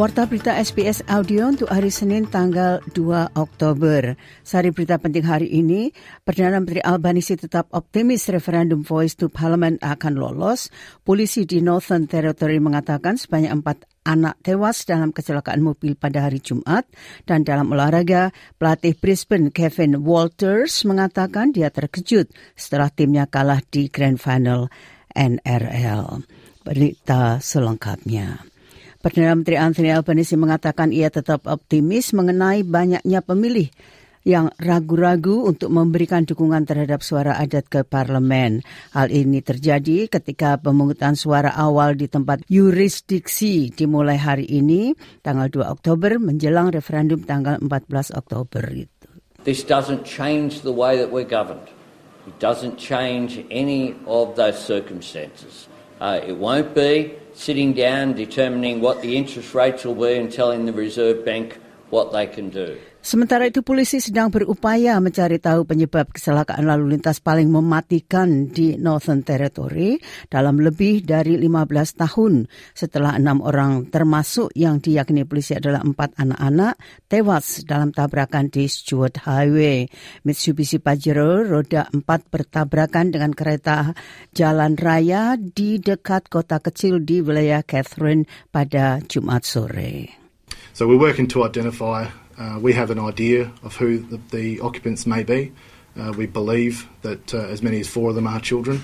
Warta berita SBS Audio untuk hari Senin tanggal 2 Oktober. Sari berita penting hari ini, Perdana Menteri Albanisi tetap optimis referendum Voice to Parliament akan lolos. Polisi di Northern Territory mengatakan sebanyak empat anak tewas dalam kecelakaan mobil pada hari Jumat. Dan dalam olahraga, pelatih Brisbane Kevin Walters mengatakan dia terkejut setelah timnya kalah di Grand Final NRL. Berita selengkapnya. Perdana Menteri Anthony Albanese mengatakan ia tetap optimis mengenai banyaknya pemilih yang ragu-ragu untuk memberikan dukungan terhadap suara adat ke parlemen. Hal ini terjadi ketika pemungutan suara awal di tempat yurisdiksi dimulai hari ini, tanggal 2 Oktober, menjelang referendum tanggal 14 Oktober. This doesn't change the way that we're governed. It doesn't change any of those circumstances. Uh, it won't be sitting down, determining what the interest rates will be and telling the Reserve Bank Sementara itu polisi sedang berupaya mencari tahu penyebab kecelakaan lalu lintas paling mematikan di Northern Territory dalam lebih dari 15 tahun setelah enam orang termasuk yang diyakini polisi adalah empat anak-anak tewas dalam tabrakan di Stuart Highway. Mitsubishi Pajero roda empat bertabrakan dengan kereta jalan raya di dekat kota kecil di wilayah Catherine pada Jumat sore. So we're working to identify Uh, we have an idea of who the, the occupants may be. Uh, we believe that uh, as many as four of them are children.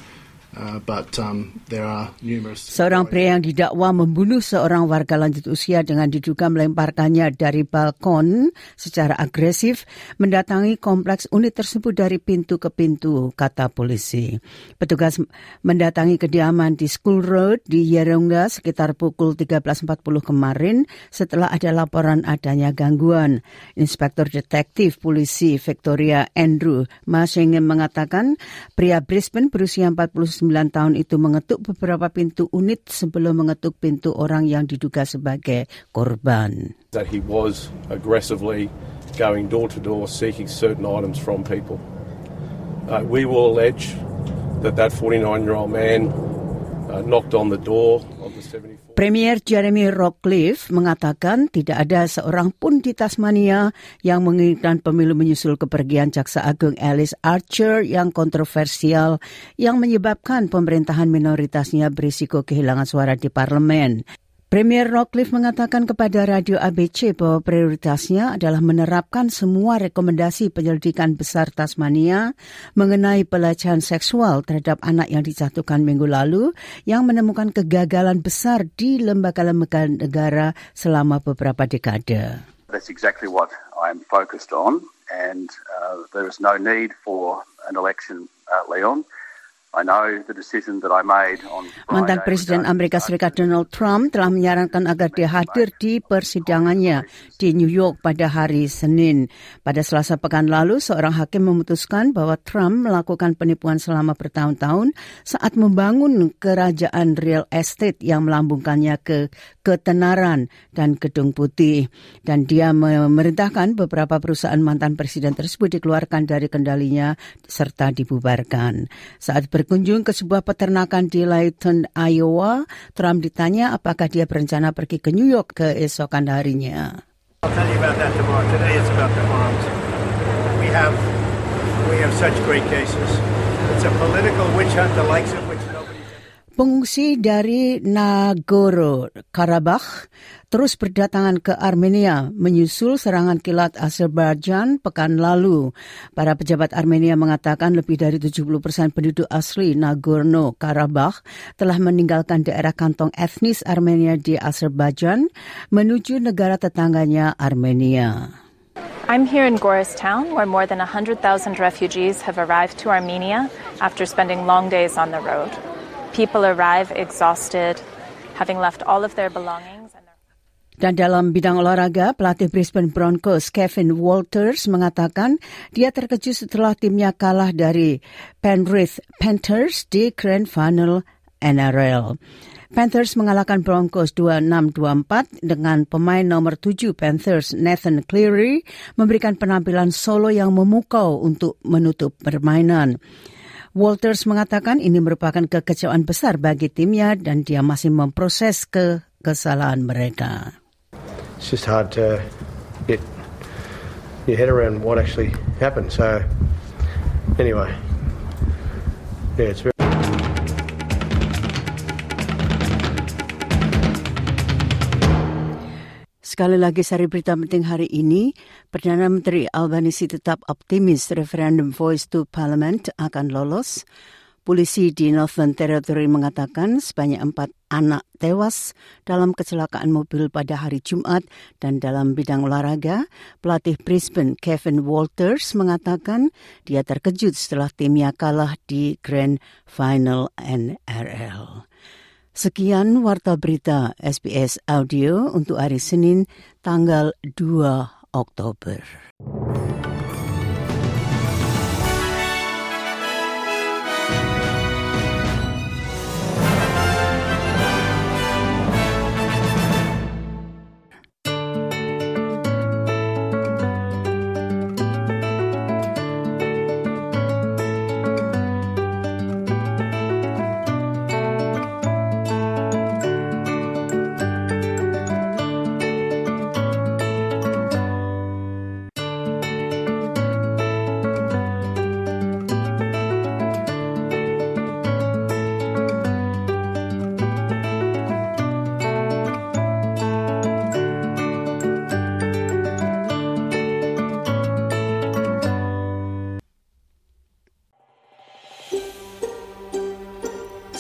Uh, but um, there are numerous. Seorang pria yang didakwa membunuh seorang warga lanjut usia dengan diduga melemparkannya dari balkon secara agresif mendatangi kompleks unit tersebut dari pintu ke pintu, kata polisi. Petugas mendatangi kediaman di School Road di Yeronga sekitar pukul 13.40 kemarin setelah ada laporan adanya gangguan. Inspektur Detektif Polisi Victoria Andrew Masingen mengatakan pria Brisbane berusia 49 tahun itu mengetuk beberapa pintu unit sebelum mengetuk pintu orang yang diduga sebagai korban. That he was aggressively going door to door seeking certain items from people. Uh, we will allege that that 49-year-old man uh, knocked on the door of the 70 Premier Jeremy Rockcliffe mengatakan tidak ada seorang pun di Tasmania yang menginginkan pemilu menyusul kepergian Jaksa Agung Alice Archer yang kontroversial yang menyebabkan pemerintahan minoritasnya berisiko kehilangan suara di parlemen. Premier Rockcliffe mengatakan kepada Radio ABC bahwa prioritasnya adalah menerapkan semua rekomendasi penyelidikan besar Tasmania mengenai pelecehan seksual terhadap anak yang dijatuhkan minggu lalu yang menemukan kegagalan besar di lembaga-lembaga negara selama beberapa dekade. That's exactly what I'm focused on and uh, there is no need for an election, uh, Leon. Mantan Presiden Amerika Serikat Donald Trump telah menyarankan agar dia hadir di persidangannya di New York pada hari Senin. Pada selasa pekan lalu, seorang hakim memutuskan bahwa Trump melakukan penipuan selama bertahun-tahun saat membangun kerajaan real estate yang melambungkannya ke ketenaran dan gedung putih. Dan dia memerintahkan beberapa perusahaan mantan presiden tersebut dikeluarkan dari kendalinya serta dibubarkan. Saat ber berkunjung ke sebuah peternakan di Layton, Iowa, Trump ditanya apakah dia berencana pergi ke New York keesokan harinya. We have such great cases. It's a political witch hunt, the likes of which Pengungsi dari Nagorno-Karabakh terus berdatangan ke Armenia menyusul serangan kilat Azerbaijan pekan lalu. Para pejabat Armenia mengatakan lebih dari 70 persen penduduk asli Nagorno-Karabakh telah meninggalkan daerah kantong etnis Armenia di Azerbaijan menuju negara tetangganya Armenia. I'm here in Goris town, where more than 100,000 refugees have arrived to Armenia after spending long days on the road. People arrive exhausted, having left all of their belongings. Dan dalam bidang olahraga, pelatih Brisbane Broncos Kevin Walters mengatakan dia terkejut setelah timnya kalah dari Penrith Panthers di Grand Final NRL. Panthers mengalahkan Broncos 26-24 dengan pemain nomor 7 Panthers Nathan Cleary memberikan penampilan solo yang memukau untuk menutup permainan. Walters mengatakan ini merupakan kekecewaan besar bagi timnya dan dia masih memproses kesalahan mereka. it's just hard to get your head around what actually happened. So, anyway, yeah, it's very. Sekali lagi sari berita penting hari ini, Perdana Menteri Albanisi tetap optimis referendum Voice to Parliament akan lolos. Polisi di Northern Territory mengatakan sebanyak empat anak tewas dalam kecelakaan mobil pada hari Jumat dan dalam bidang olahraga, pelatih Brisbane Kevin Walters mengatakan dia terkejut setelah timnya kalah di Grand Final NRL. Sekian warta berita SBS Audio untuk hari Senin tanggal 2 Oktober.